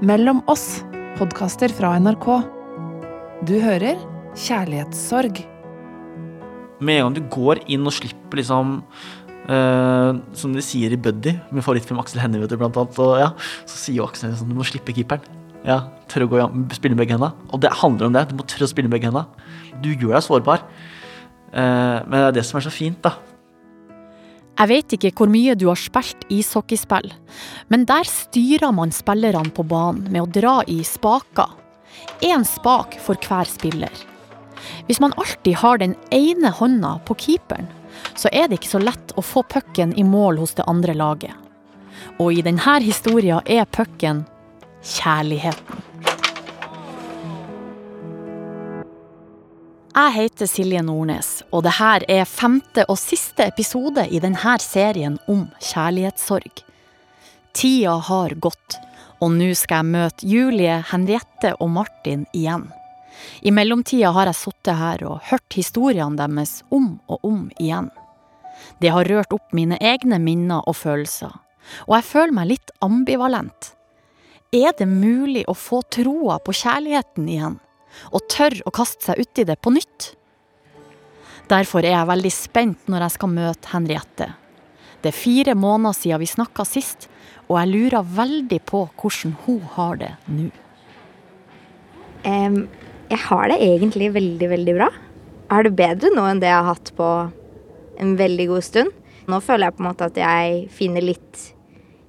Mellom oss, podkaster fra NRK. Du hører Kjærlighetssorg. Med en gang du går inn og slipper liksom eh, Som de sier i Buddy, med favorittfilm Aksel Hennie, blant annet, og, ja, så sier jo Aksel sånn Du må slippe keeperen. Ja, tørre å gå, spille med begge hendene. Og det handler om det. Du må tørre å spille med begge hendene. Du gjør deg sårbar. Eh, men det er det som er så fint, da. Jeg vet ikke hvor mye du har spilt ishockeyspill, men der styrer man spillerne på banen med å dra i spaker. Én spak for hver spiller. Hvis man alltid har den ene hånda på keeperen, så er det ikke så lett å få pucken i mål hos det andre laget. Og i denne historien er pucken kjærligheten. Jeg heter Silje Nordnes, og det her er femte og siste episode i denne serien om kjærlighetssorg. Tida har gått, og nå skal jeg møte Julie, Henriette og Martin igjen. I mellomtida har jeg sittet her og hørt historiene deres om og om igjen. Det har rørt opp mine egne minner og følelser, og jeg føler meg litt ambivalent. Er det mulig å få troa på kjærligheten igjen? Og tør å kaste seg uti det på nytt. Derfor er jeg veldig spent når jeg skal møte Henriette. Det er fire måneder siden vi snakka sist, og jeg lurer veldig på hvordan hun har det nå. Um, jeg har det egentlig veldig, veldig bra. Jeg har det bedre nå enn det jeg har hatt på en veldig god stund. Nå føler jeg på en måte at jeg finner litt,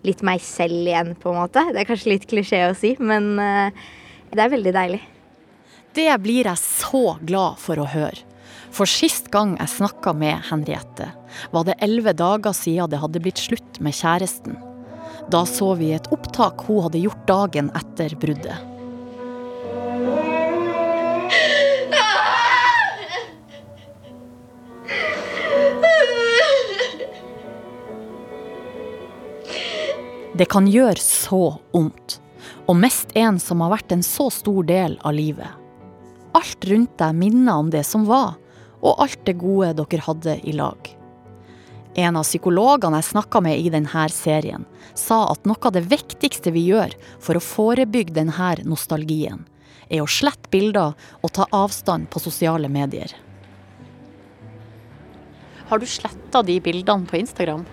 litt meg selv igjen, på en måte. Det er kanskje litt klisjé å si, men uh, det er veldig deilig. Det blir jeg så glad for å høre. For sist gang jeg snakka med Henriette, var det elleve dager siden det hadde blitt slutt med kjæresten. Da så vi et opptak hun hadde gjort dagen etter bruddet. Det kan gjøre så vondt, og mest en som har vært en så stor del av livet. Alt rundt deg minner om det som var, og alt det gode dere hadde i lag. En av psykologene jeg snakka med i denne serien, sa at noe av det viktigste vi gjør for å forebygge denne nostalgien, er å slette bilder og ta avstand på sosiale medier. Har du sletta de bildene på Instagram?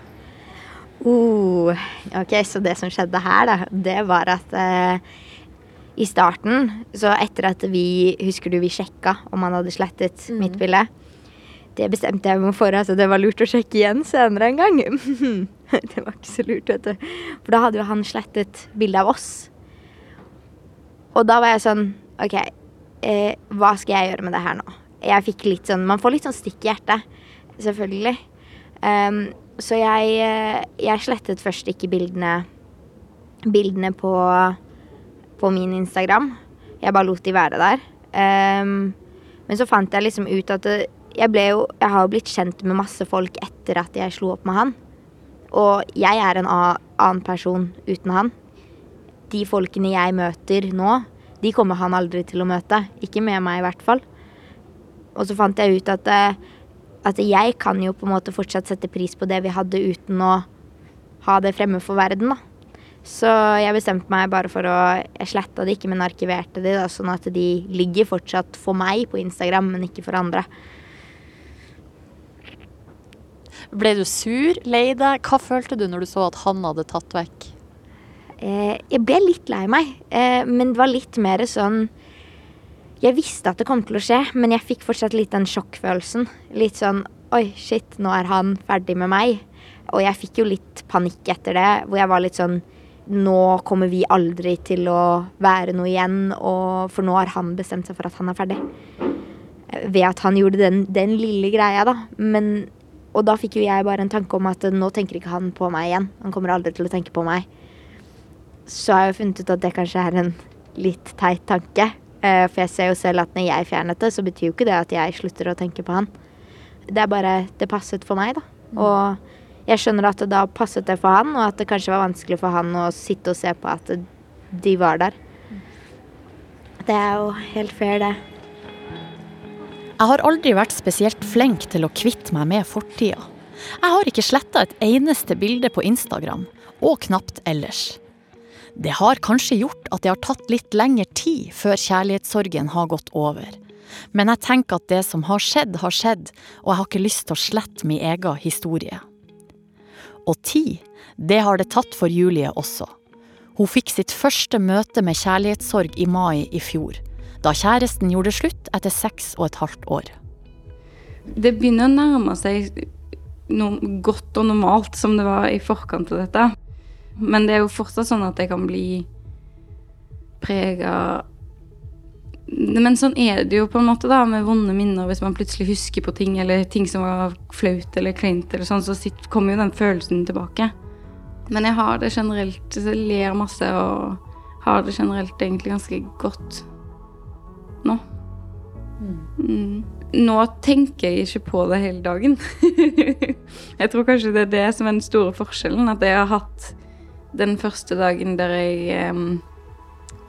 Oh, ok, så det som skjedde her, da, det var at eh, i starten, så etter at vi Husker du vi sjekka om han hadde slettet mm. mitt bilde? Det bestemte jeg meg for. Altså, det var lurt å sjekke igjen senere en gang. det var ikke så lurt, vet du. For da hadde jo han slettet bildet av oss. Og da var jeg sånn OK, eh, hva skal jeg gjøre med det her nå? Jeg fikk litt sånn Man får litt sånn stikk i hjertet, selvfølgelig. Um, så jeg, eh, jeg slettet først ikke bildene Bildene på på min Instagram. Jeg bare lot de være der. Um, men så fant jeg liksom ut at det, jeg ble jo Jeg har jo blitt kjent med masse folk etter at jeg slo opp med han. Og jeg er en annen person uten han. De folkene jeg møter nå, de kommer han aldri til å møte. Ikke med meg, i hvert fall. Og så fant jeg ut at, eh, at jeg kan jo på en måte fortsatt sette pris på det vi hadde, uten å ha det fremme for verden, da. Så jeg bestemte meg bare for å Jeg sletta det ikke, men arkiverte de, da, sånn at de ligger fortsatt for meg på Instagram, men ikke for andre. Ble du sur? Lei deg? Hva følte du når du så at han hadde tatt vekk? Eh, jeg ble litt lei meg, eh, men det var litt mer sånn Jeg visste at det kom til å skje, men jeg fikk fortsatt litt den sjokkfølelsen. Litt sånn Oi, shit, nå er han ferdig med meg. Og jeg fikk jo litt panikk etter det, hvor jeg var litt sånn nå kommer vi aldri til å være noe igjen, og, for nå har han bestemt seg for at han er ferdig. Ved at han gjorde den, den lille greia, da. Men, og da fikk jo jeg bare en tanke om at nå tenker ikke han på meg igjen. Han kommer aldri til å tenke på meg. Så har jeg jo funnet ut at det kanskje er en litt teit tanke. Eh, for jeg ser jo selv at når jeg fjernet det, så betyr jo ikke det at jeg slutter å tenke på han. Det er bare Det passet for meg, da. Og jeg skjønner at da passet det for han, og at det kanskje var vanskelig for han å sitte og se på at de var der. Det er jo helt fair, det. Jeg har aldri vært spesielt flink til å kvitte meg med fortida. Jeg har ikke sletta et eneste bilde på Instagram, og knapt ellers. Det har kanskje gjort at det har tatt litt lengre tid før kjærlighetssorgen har gått over. Men jeg tenker at det som har skjedd, har skjedd, og jeg har ikke lyst til å slette min egen historie. Og tid, det har det tatt for Julie også. Hun fikk sitt første møte med kjærlighetssorg i mai i fjor, da kjæresten gjorde slutt etter seks og et halvt år. Det begynner å nærme seg noe godt og normalt som det var i forkant av dette. Men det er jo fortsatt sånn at jeg kan bli prega Men sånn er det jo på en måte, da, med vonde minner. Hvis man plutselig husker på ting, eller ting som var flaut eller kleint, eller sånn, så kommer jo den følelsen tilbake. Men jeg har det generelt Jeg ler masse og har det generelt egentlig ganske godt nå. Mm. Nå tenker jeg ikke på det hele dagen. jeg tror kanskje det er det som er den store forskjellen. At jeg har hatt den første dagen der jeg um,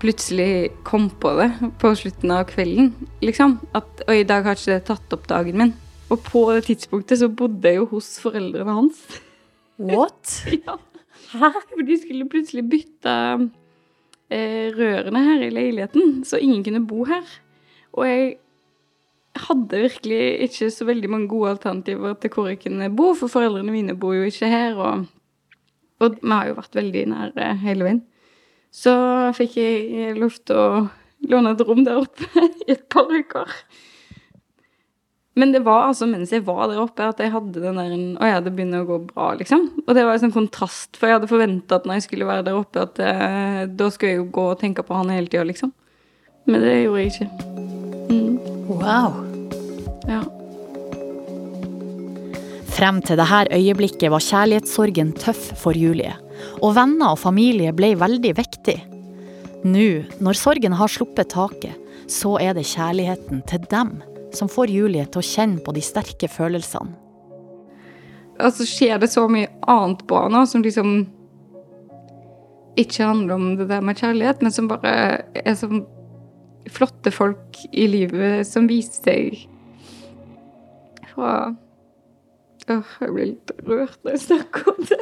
plutselig kom på det på slutten av kvelden, liksom. At, og i dag har ikke det tatt opp dagen min. Og på det tidspunktet så bodde jeg jo hos foreldrene hans. What? ja. Hæ? For de skulle plutselig bytte eh, rørene her i leiligheten, så ingen kunne bo her. Og jeg hadde virkelig ikke så veldig mange gode alternativer til hvor jeg kunne bo, for foreldrene mine bor jo ikke her, og, og vi har jo vært veldig nære hele veien. Så fikk jeg lov til å låne et rom der oppe i et par uker. Men det var altså mens jeg var der oppe, at jeg hadde den der Å ja, det begynner å gå bra, liksom. Og det var en sånn kontrast, for jeg hadde forventa at når jeg skulle være der oppe, at eh, da skulle jeg jo gå og tenke på han hele tida, liksom. Men det gjorde jeg ikke. Mm. Wow. Ja. Frem til dette øyeblikket var kjærlighetssorgen tøff for Julie, og venner og familie ble veldig viktig. Nå, når sorgen har sluppet taket, så er det kjærligheten til dem som får Julie til å kjenne på de sterke følelsene. Altså skjer det så mye annet bra nå som liksom ikke handler om det der med kjærlighet, men som bare er sånn flotte folk i livet som viser seg fra Åh, jeg blir litt rørt når jeg snakker om det.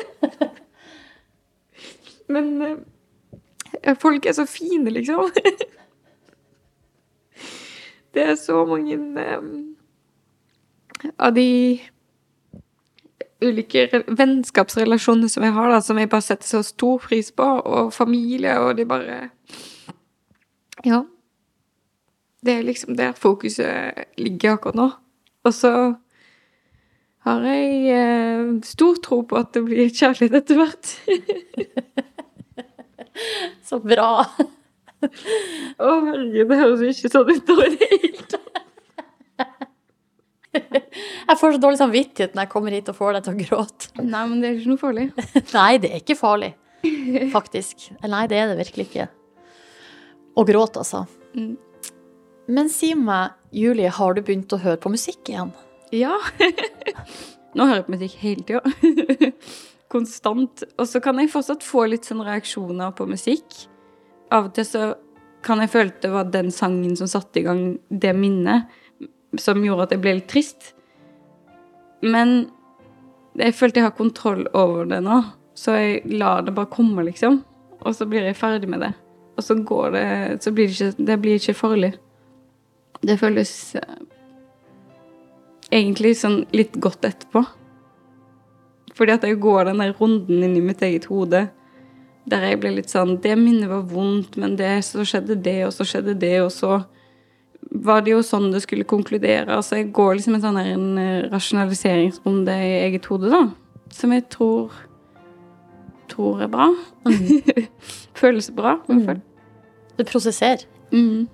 Men uh, folk er så fine, liksom. Det er så mange um, av de ulike vennskapsrelasjonene som jeg har, da, som jeg bare setter så stor pris på, og familie, og de bare Ja. Det er liksom der fokuset ligger akkurat nå. Og så har jeg eh, stor tro på at det blir kjærlighet etter hvert. Så bra! Å, herregud, det høres jo ikke sånn ut i det hele tatt. Jeg får så dårlig samvittighet når jeg kommer hit og får deg til å gråte. Nei, men det er ikke noe farlig. Nei, det er ikke farlig. Faktisk. Nei, det er det virkelig ikke. Å gråte, altså. Mm. Men si meg, Julie, har du begynt å høre på musikk igjen? Ja. Nå hører jeg på musikk hele tida. Konstant. Og så kan jeg fortsatt få litt sånn reaksjoner på musikk. Av og til så kan jeg føle det var den sangen som satte i gang det minnet, som gjorde at jeg ble litt trist. Men jeg følte jeg har kontroll over det nå, så jeg lar det bare komme, liksom. Og så blir jeg ferdig med det. Og så går det Så blir det ikke, det blir ikke farlig. Det føles eh, egentlig sånn litt godt etterpå. Fordi at jeg går den der runden inn i mitt eget hode der jeg ble litt sånn Det minnet var vondt, men det, så skjedde det, og så skjedde det, og så var det jo sånn det skulle konkludere. Altså jeg går liksom en sånn her en eh, rasjonaliseringsrunde i eget hode, da. Som jeg tror tror er bra. Mm. Føles bra, i hvert fall. Du prosesserer. Mm.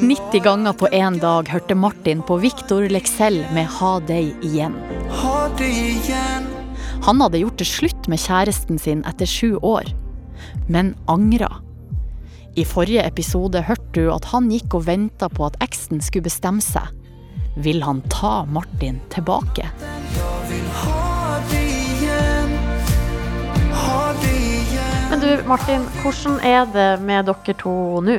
90 ganger på én dag hørte Martin på Victor Lexell med 'Ha deg igjen'. har Han hadde gjort det slutt med kjæresten sin etter sju år, men angra. I forrige episode hørte du at han gikk og venta på at eksen skulle bestemme seg. Vil han ta Martin tilbake? Jeg vil ha Men du, Martin, hvordan er det med dere to nå?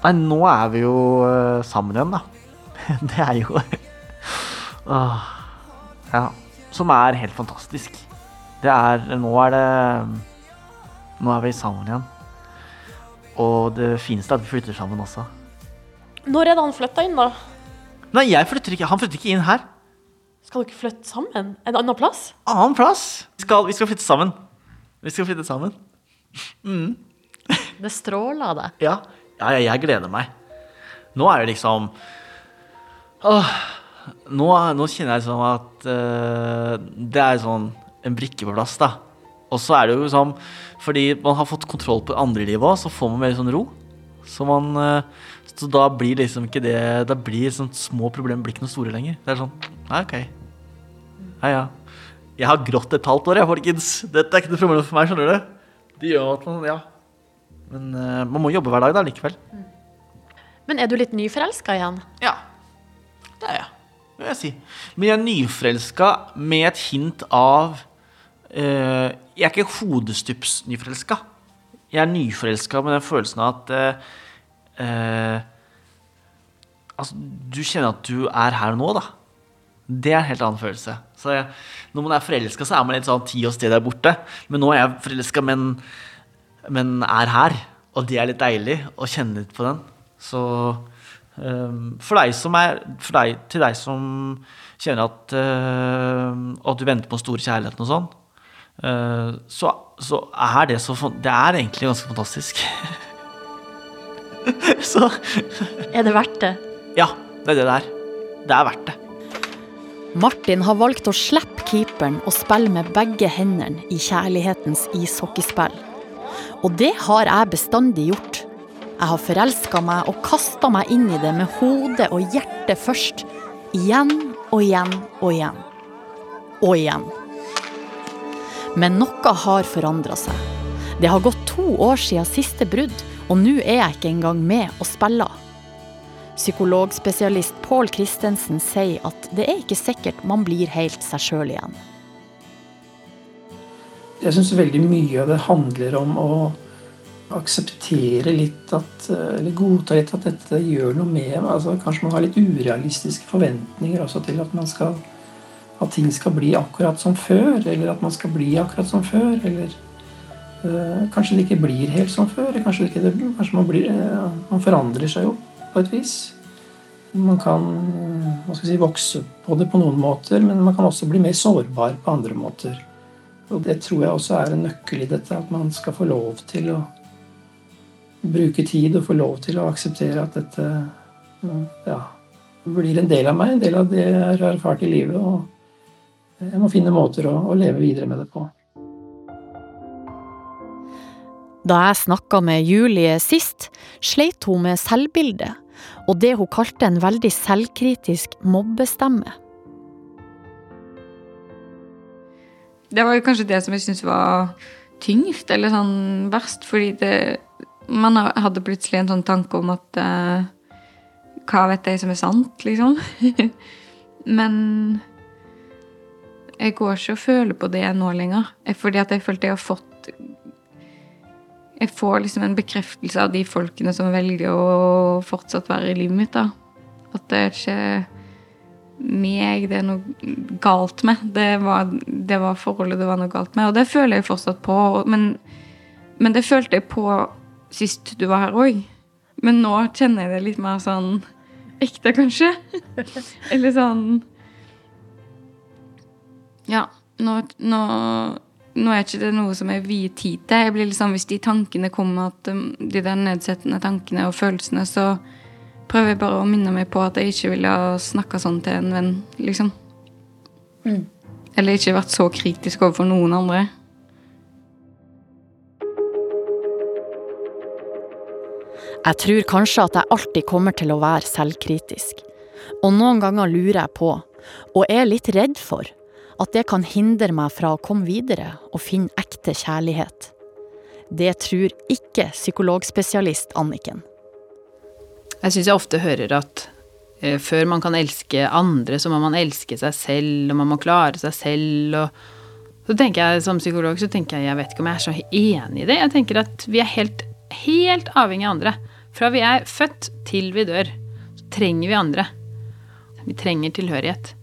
Nei, nå er vi jo eh, sammen igjen, da. Det er jo Åh. Ja, som er helt fantastisk. Det er Nå er det Nå er vi sammen igjen. Og det fineste er at vi flytter sammen også. Når er det han flytta inn, da? Nei, jeg flytter ikke. Han flytter ikke inn her. Skal dere flytte sammen? En annen plass? Annen plass. Vi skal, vi skal flytte sammen. Vi skal flytte sammen. Mm. Det stråler av det. Ja. ja, ja, jeg gleder meg. Nå er det liksom Åh, nå, nå kjenner jeg liksom at uh, det er sånn en brikke på plass, da. Og så er det jo liksom Fordi man har fått kontroll på andre livet òg, så får man mer sånn ro. Så man uh, Så da blir liksom ikke det Da blir sånn små problemer blir ikke noe store lenger. Det er sånn Nei, OK. Ja, ja. Jeg har grått et halvt år, jeg, folkens. Dette er ikke noe problem for meg, skjønner du. Det gjør at man Ja. Men uh, man må jobbe hver dag, da, likevel. Men er du litt nyforelska igjen? Ja, det er jeg. Det vil jeg si. Men jeg er nyforelska med et hint av uh, Jeg er ikke hodestups nyforelska. Jeg er nyforelska med den følelsen av at uh, eh, Altså, du kjenner at du er her nå, da. Det er en helt annen følelse. Så jeg, når man er forelska, så er man litt sånn tid og sted der borte. Men nå er jeg forelska, men, men er her. Og det er litt deilig å kjenne litt på den. Så Um, for deg som er for deg, Til deg som kjenner at, uh, at du venter på den store kjærligheten og sånn, uh, så, så, er det så Det er egentlig ganske fantastisk. så Er det verdt det? ja, det er det det er. Det er verdt det. Martin har valgt å slippe keeperen og spille med begge hendene i kjærlighetens ishockeyspill. Og det har jeg bestandig gjort. Jeg har forelska meg og kasta meg inn i det med hodet og hjertet først. Igjen og igjen og igjen. Og igjen. Men noe har forandra seg. Det har gått to år siden siste brudd, og nå er jeg ikke engang med og spiller. Psykologspesialist Pål Christensen sier at det er ikke sikkert man blir helt seg sjøl igjen. Jeg syns veldig mye av det handler om å akseptere litt at Eller godta litt at dette gjør noe med. Altså, kanskje man har litt urealistiske forventninger også til at man skal At ting skal bli akkurat som før, eller at man skal bli akkurat som før. Eller øh, kanskje det ikke blir helt som før. Kanskje, det ikke, kanskje man, blir, øh, man forandrer seg jo på et vis. Man kan skal si, vokse på det på noen måter, men man kan også bli mer sårbar på andre måter. Og det tror jeg også er en nøkkel i dette, at man skal få lov til å bruke tid og få lov til å akseptere at dette ja, blir en del av meg, en del av det jeg har erfart i livet. Og jeg må finne måter å, å leve videre med det på. Da jeg snakka med Julie sist, sleit hun med selvbildet og det hun kalte en veldig selvkritisk mobbestemme. Det var kanskje det som jeg syntes var tyngst, eller sånn verst, fordi det Man hadde plutselig en sånn tanke om at uh, Hva vet jeg som er sant, liksom? Men jeg går ikke og føler på det nå lenger. Fordi at jeg følte jeg har fått Jeg får liksom en bekreftelse av de folkene som velger å fortsatt være i livet mitt. da. At det er ikke meg det er noe galt med. Det var, det var forholdet det var noe galt med. Og det føler jeg fortsatt på. Men, men det følte jeg på sist du var her òg. Men nå kjenner jeg det litt mer sånn ekte, kanskje. Eller sånn Ja, nå, nå, nå er ikke det noe som jeg vier tid til. Jeg blir liksom, Hvis de tankene kommer, at um, de der nedsettende tankene og følelsene, så prøver jeg bare å minne meg på at jeg ikke ville ha snakka sånn til en venn, liksom. Eller ikke vært så kritisk overfor noen andre. Jeg tror kanskje at jeg alltid kommer til å være selvkritisk. Og noen ganger lurer jeg på, og er litt redd for, at det kan hindre meg fra å komme videre og finne ekte kjærlighet. Det tror ikke psykologspesialist Anniken. Jeg syns jeg ofte hører at eh, før man kan elske andre, så må man elske seg selv, og man må klare seg selv, og så tenker jeg som psykolog, så tenker jeg, jeg vet ikke om jeg er så enig i det. Jeg tenker at vi er helt, helt avhengig av andre. Fra vi er født til vi dør, så trenger vi andre. Vi trenger tilhørighet.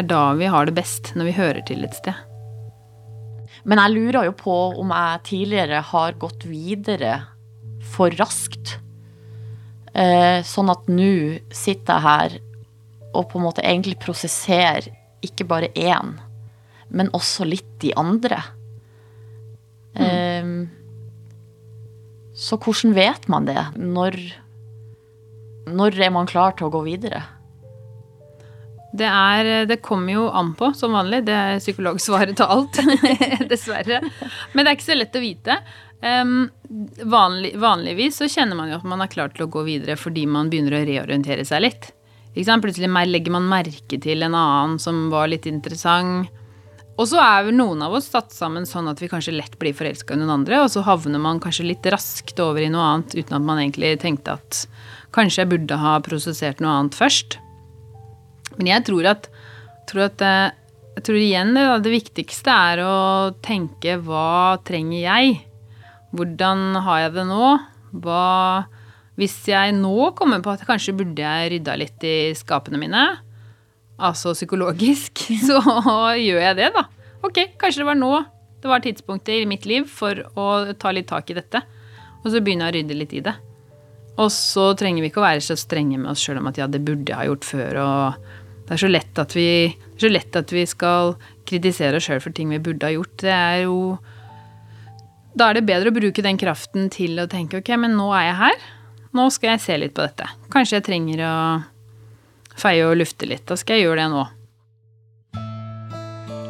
Det er da vi har det best, når vi hører til et sted. Men jeg lurer jo på om jeg tidligere har gått videre for raskt. Eh, sånn at nå sitter jeg her og på en måte egentlig prosesserer ikke bare én, men også litt de andre. Eh, så hvordan vet man det? Når, når er man klar til å gå videre? Det, er, det kommer jo an på, som vanlig. Det er psykologsvaret til alt, dessverre. Men det er ikke så lett å vite. Um, vanlig, vanligvis så kjenner man jo at man er klar til å gå videre fordi man begynner å reorientere seg litt. Plutselig legger man merke til en annen som var litt interessant. Og så er vel noen av oss satt sammen sånn at vi kanskje lett blir forelska i noen andre, og så havner man kanskje litt raskt over i noe annet uten at man egentlig tenkte at kanskje jeg burde ha prosessert noe annet først. Men jeg tror at, tror at eh, jeg tror igjen det, viktigste er å tenke hva trenger jeg? Hvordan har jeg det nå? Hva Hvis jeg nå kommer på at kanskje burde jeg rydda litt i skapene mine, altså psykologisk, så gjør jeg det, da. Ok, kanskje det var nå det var tidspunktet i mitt liv for å ta litt tak i dette. Og så begynne å rydde litt i det. Og så trenger vi ikke å være så strenge med oss sjøl om at ja, det burde jeg ha gjort før, og det er så lett at vi, så lett at vi skal kritisere oss sjøl for ting vi burde ha gjort. Det er jo Da er det bedre å bruke den kraften til å tenke ok, men nå er jeg her. Nå skal jeg se litt på dette. Kanskje jeg trenger å feie og lufte litt. Da skal jeg gjøre det nå.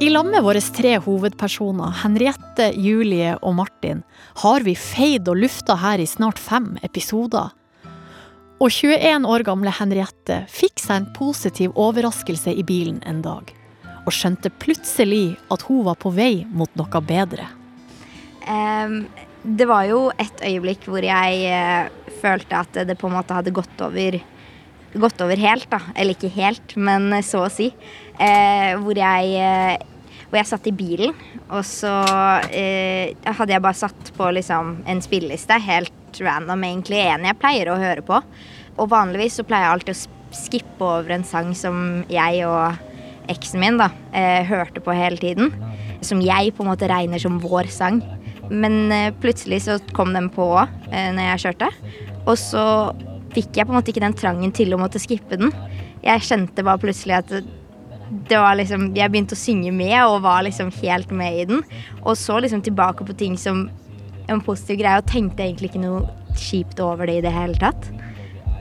I lag med våre tre hovedpersoner, Henriette, Julie og Martin, har vi feid og lufta her i snart fem episoder. Og 21 år gamle Henriette fikk seg en positiv overraskelse i bilen en dag. Og skjønte plutselig at hun var på vei mot noe bedre. Um, det var jo et øyeblikk hvor jeg uh, følte at det på en måte hadde gått over Gått over helt, da. Eller ikke helt, men så å si. Uh, hvor jeg eh, hvor jeg satt i bilen, og så eh, hadde jeg bare satt på liksom en spilleliste, helt random egentlig, en jeg pleier å høre på. Og vanligvis så pleier jeg alltid å skippe over en sang som jeg og eksen min da, eh, hørte på hele tiden. Som jeg på en måte regner som vår sang. Men eh, plutselig så kom den på eh, når jeg kjørte. Og så fikk jeg på en måte ikke den trangen til å måtte skippe den. Jeg kjente bare plutselig at det var liksom Jeg begynte å synge med og var liksom helt med i den. Og så liksom tilbake på ting som en positiv greie, og tenkte egentlig ikke noe kjipt over det i det hele tatt.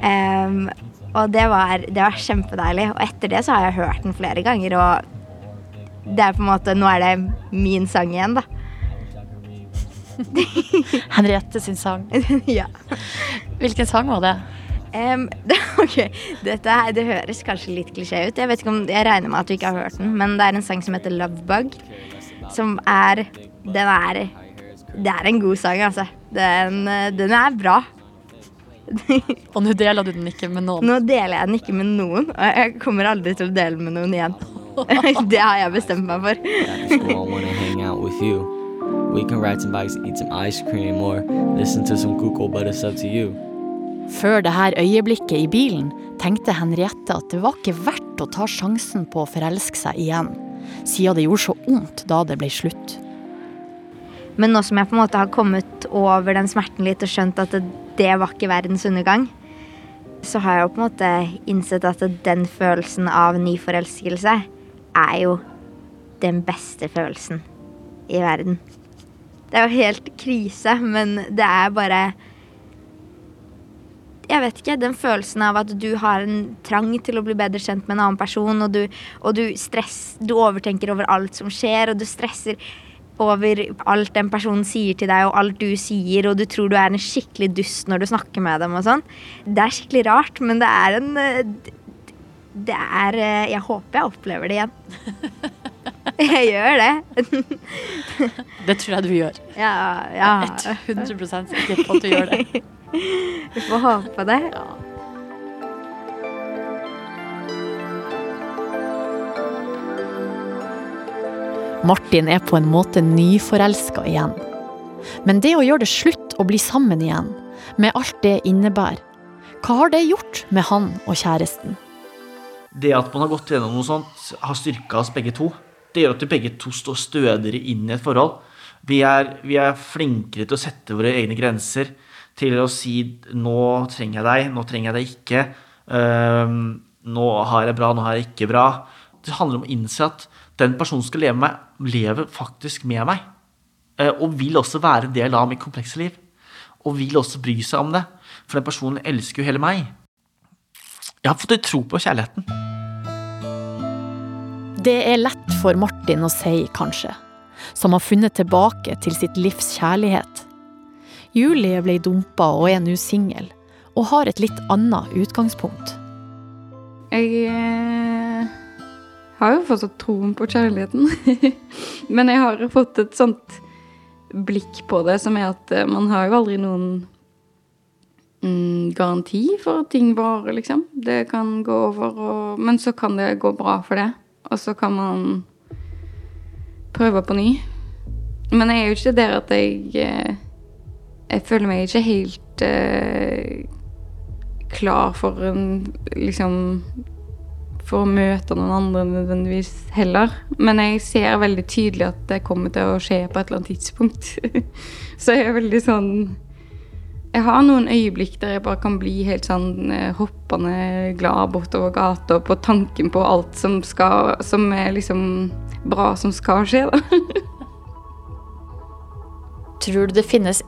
Um, og det var, det var kjempedeilig. Og etter det så har jeg hørt den flere ganger, og det er på en måte Nå er det min sang igjen, da. Henriette sin sang. ja. Hvilken sang var det? Em, det, ok, Dette det høres kanskje litt klisjé ut. Jeg vet ikke om, jeg regner med at du ikke har hørt den, men det er en sang som heter 'Love Bug'. Som er Den er Det er en god sang, altså. Den, den er bra. Og nå deler du den ikke med noen. Nå deler jeg den ikke med noen, og jeg kommer aldri til å dele den med noen igjen. det har jeg bestemt meg for. We can ride some bikes, eat some ice cream, or listen to some Google, but it's up to you. Før det her øyeblikket i bilen tenkte Henriette at det var ikke verdt å ta sjansen på å forelske seg igjen, siden det gjorde så vondt da det ble slutt. Men nå som jeg på en måte har kommet over den smerten litt og skjønt at det, det var ikke verdens undergang, så har jeg jo på en måte innsett at den følelsen av ny forelskelse er jo den beste følelsen i verden. Det er jo helt krise, men det er bare jeg vet ikke, den følelsen av at du har en trang til å bli bedre kjent med en annen person, og du, og du stress, du overtenker over alt som skjer, og du stresser over alt den personen sier til deg, og alt du sier, og du tror du er en skikkelig dust når du snakker med dem og sånn. Det er skikkelig rart, men det er en eh, Det er eh, Jeg håper jeg opplever det igjen. Jeg gjør det. Det tror jeg du gjør. Ja, ja. Jeg er 100 sikker på at du gjør det. Vi får håpe det. Martin er på en måte nyforelska igjen. Men det å gjøre det slutt å bli sammen igjen, med alt det innebærer, hva har det gjort med han og kjæresten? det at man har gått gjennom noe sånt, har styrka oss begge to. Det gjør at vi begge to står stødigere inn i et forhold. Vi er, vi er flinkere til å sette våre egne grenser, til å si 'nå trenger jeg deg', 'nå trenger jeg deg ikke', ehm, 'nå har jeg bra', 'nå har jeg ikke bra'. Det handler om å innse at den personen som skal leve med meg, lever faktisk med meg. eh, Og vil også være en del av mitt komplekse liv. Og vil også bry seg om det. For den personen elsker jo hele meg. Jeg har fått litt tro på kjærligheten. Det er lett for Martin å si, kanskje, som har funnet tilbake til sitt livs kjærlighet. Julie ble dumpa og er nå singel, og har et litt annet utgangspunkt. Jeg eh, har jo fortsatt troen på kjærligheten. Men jeg har fått et sånt blikk på det som er at eh, man har jo aldri noen mm, garanti for at ting varer, liksom. Det kan gå over, og, men så kan det gå bra for det. Og så kan man prøve på ny. Men jeg er jo ikke der at jeg eh, Jeg føler meg ikke helt eh, klar for en liksom For å møte noen andre nødvendigvis heller. Men jeg ser veldig tydelig at det kommer til å skje på et eller annet tidspunkt. Så jeg er veldig sånn Jeg har noen øyeblikk der jeg bare kan bli helt sånn eh, hoppende glad bortover gata på tanken på alt som skal Som er liksom bra som skal skje, da. Tror du det finnes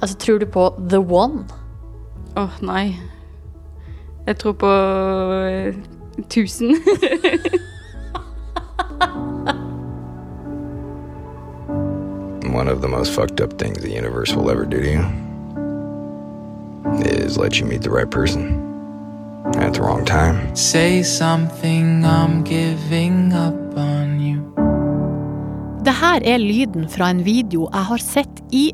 Altså, tror du på the one? Åh, nei. Jeg tror på eh, tusen. One of the most fucked up things the universe will ever do to you is let you meet the right person at the wrong time. Say something, I'm giving up on you. Det her er lyden fra en video jeg har sett i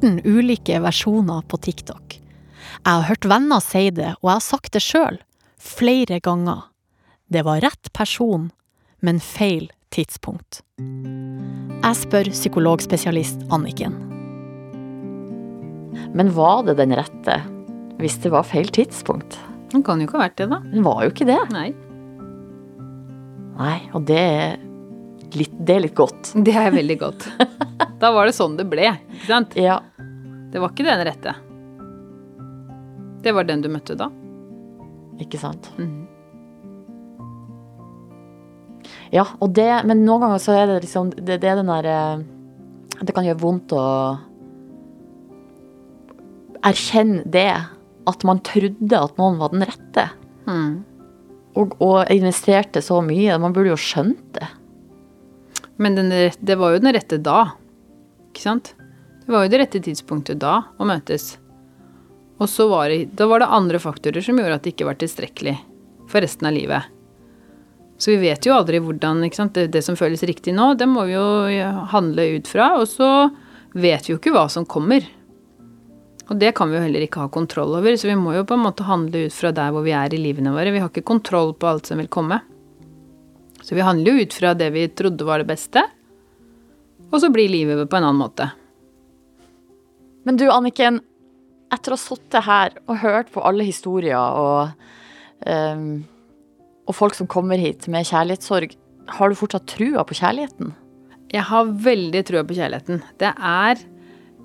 18 ulike versjoner på TikTok. Jeg har hørt venner si det, og jeg har sagt det sjøl, flere ganger. Det var rett person, men feil tidspunkt. Jeg spør psykologspesialist Anniken. Men var det den rette hvis det var feil tidspunkt? Den kan jo ikke ha vært det, da. Den var jo ikke det. Nei. Nei, og det er litt, det er litt godt. Det er veldig godt. Da var det sånn det ble, ikke sant? Ja. Det var ikke den rette. Det var den du møtte da. Ikke sant? Mm. Ja, og det, men noen ganger så er det liksom Det, det er den derre Det kan gjøre vondt å erkjenne det. At man trodde at noen var den rette. Mm. Og, og investerte så mye. Man burde jo skjønt det. Men den, det var jo den rette da. Ikke sant? Det var jo det rette tidspunktet da å møtes. Og så var det, da var det andre faktorer som gjorde at det ikke var tilstrekkelig for resten av livet. Så vi vet jo aldri hvordan? Det, det som føles riktig nå, det må vi jo handle ut fra. Og så vet vi jo ikke hva som kommer. Og det kan vi jo heller ikke ha kontroll over, så vi må jo på en måte handle ut fra der hvor vi er i livene våre. Vi har ikke kontroll på alt som vil komme. Så vi handler jo ut fra det vi trodde var det beste, og så blir livet på en annen måte. Men du, Anniken. Etter å ha sittet her og hørt på alle historier og, um, og folk som kommer hit med kjærlighetssorg, har du fortsatt trua på kjærligheten? Jeg har veldig trua på kjærligheten. Det er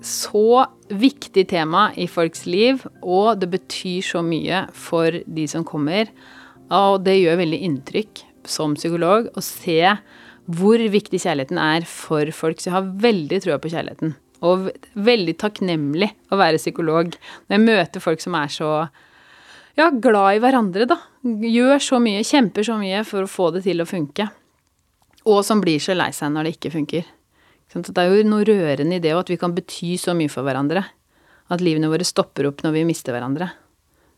så viktig tema i folks liv, og det betyr så mye for de som kommer. Og det gjør veldig inntrykk som psykolog å se hvor viktig kjærligheten er for folk. Så jeg har veldig trua på kjærligheten. Og veldig takknemlig å være psykolog når jeg møter folk som er så ja, glad i hverandre, da. Gjør så mye, kjemper så mye for å få det til å funke. Og som blir så lei seg når det ikke funker. Så Det er jo noe rørende i det, og at vi kan bety så mye for hverandre. At livene våre stopper opp når vi mister hverandre.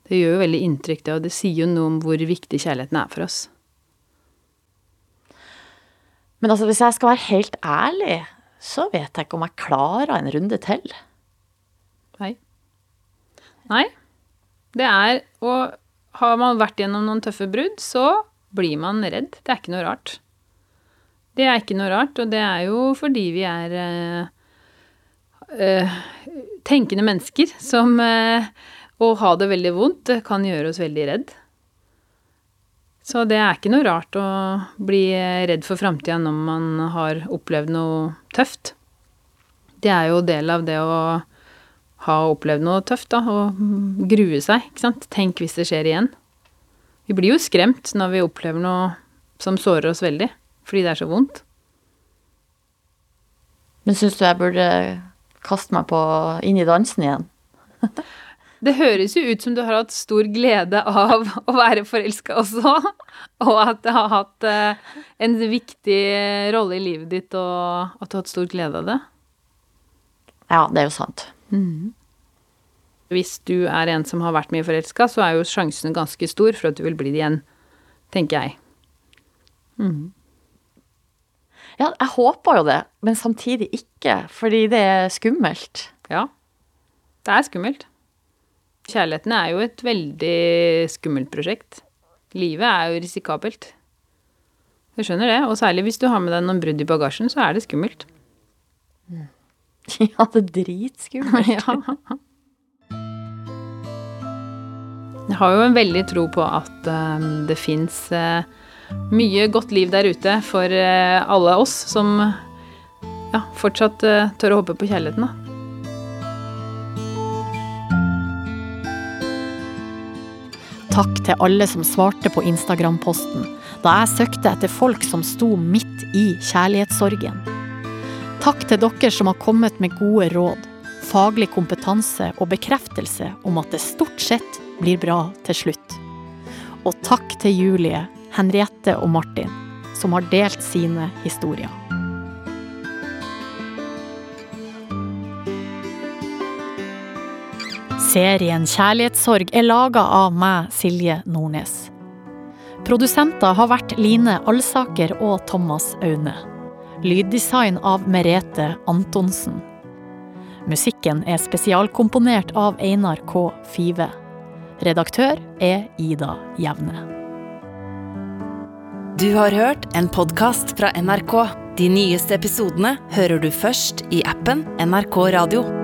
Det gjør jo veldig inntrykk, det, og det sier jo noe om hvor viktig kjærligheten er for oss. Men altså, hvis jeg skal være helt ærlig, så vet jeg ikke om jeg klarer en runde til. Nei. Nei. Det er Og har man vært gjennom noen tøffe brudd, så blir man redd. Det er ikke noe rart. Det er ikke noe rart, og det er jo fordi vi er øh, øh, tenkende mennesker som øh, Å ha det veldig vondt kan gjøre oss veldig redd. Så det er ikke noe rart å bli redd for framtida når man har opplevd noe tøft. Det er jo del av det å ha opplevd noe tøft, da, og grue seg, ikke sant. Tenk hvis det skjer igjen. Vi blir jo skremt når vi opplever noe som sårer oss veldig, fordi det er så vondt. Men syns du jeg burde kaste meg på inn i dansen igjen? Det høres jo ut som du har hatt stor glede av å være forelska også, og at det har hatt eh, en viktig rolle i livet ditt, og at du har hatt stor glede av det. Ja, det er jo sant. Hvis du er en som har vært mye forelska, så er jo sjansen ganske stor for at du vil bli det igjen, tenker jeg. Ja, jeg håper jo det, men samtidig ikke, fordi det er skummelt. Ja, det er skummelt. Kjærligheten er jo et veldig skummelt prosjekt. Livet er jo risikabelt. Du skjønner det, og særlig hvis du har med deg noen brudd i bagasjen, så er det skummelt. Ja, det er dritskummelt. ja. Jeg har jo en veldig tro på at eh, det fins mye godt liv der ute for eh, alle oss som ja, fortsatt eh, tør å håpe på kjærligheten, da. Takk til alle som svarte på Instagram-posten da jeg søkte etter folk som sto midt i kjærlighetssorgen. Takk til dere som har kommet med gode råd, faglig kompetanse og bekreftelse om at det stort sett blir bra til slutt. Og takk til Julie, Henriette og Martin, som har delt sine historier. Serien Kjærlighetssorg er laga av meg, Silje Nordnes. Produsenter har vært Line Alsaker og Thomas Aune. Lyddesign av Merete Antonsen. Musikken er spesialkomponert av Einar K. Five. Redaktør er Ida Jevne. Du har hørt en podkast fra NRK. De nyeste episodene hører du først i appen NRK Radio.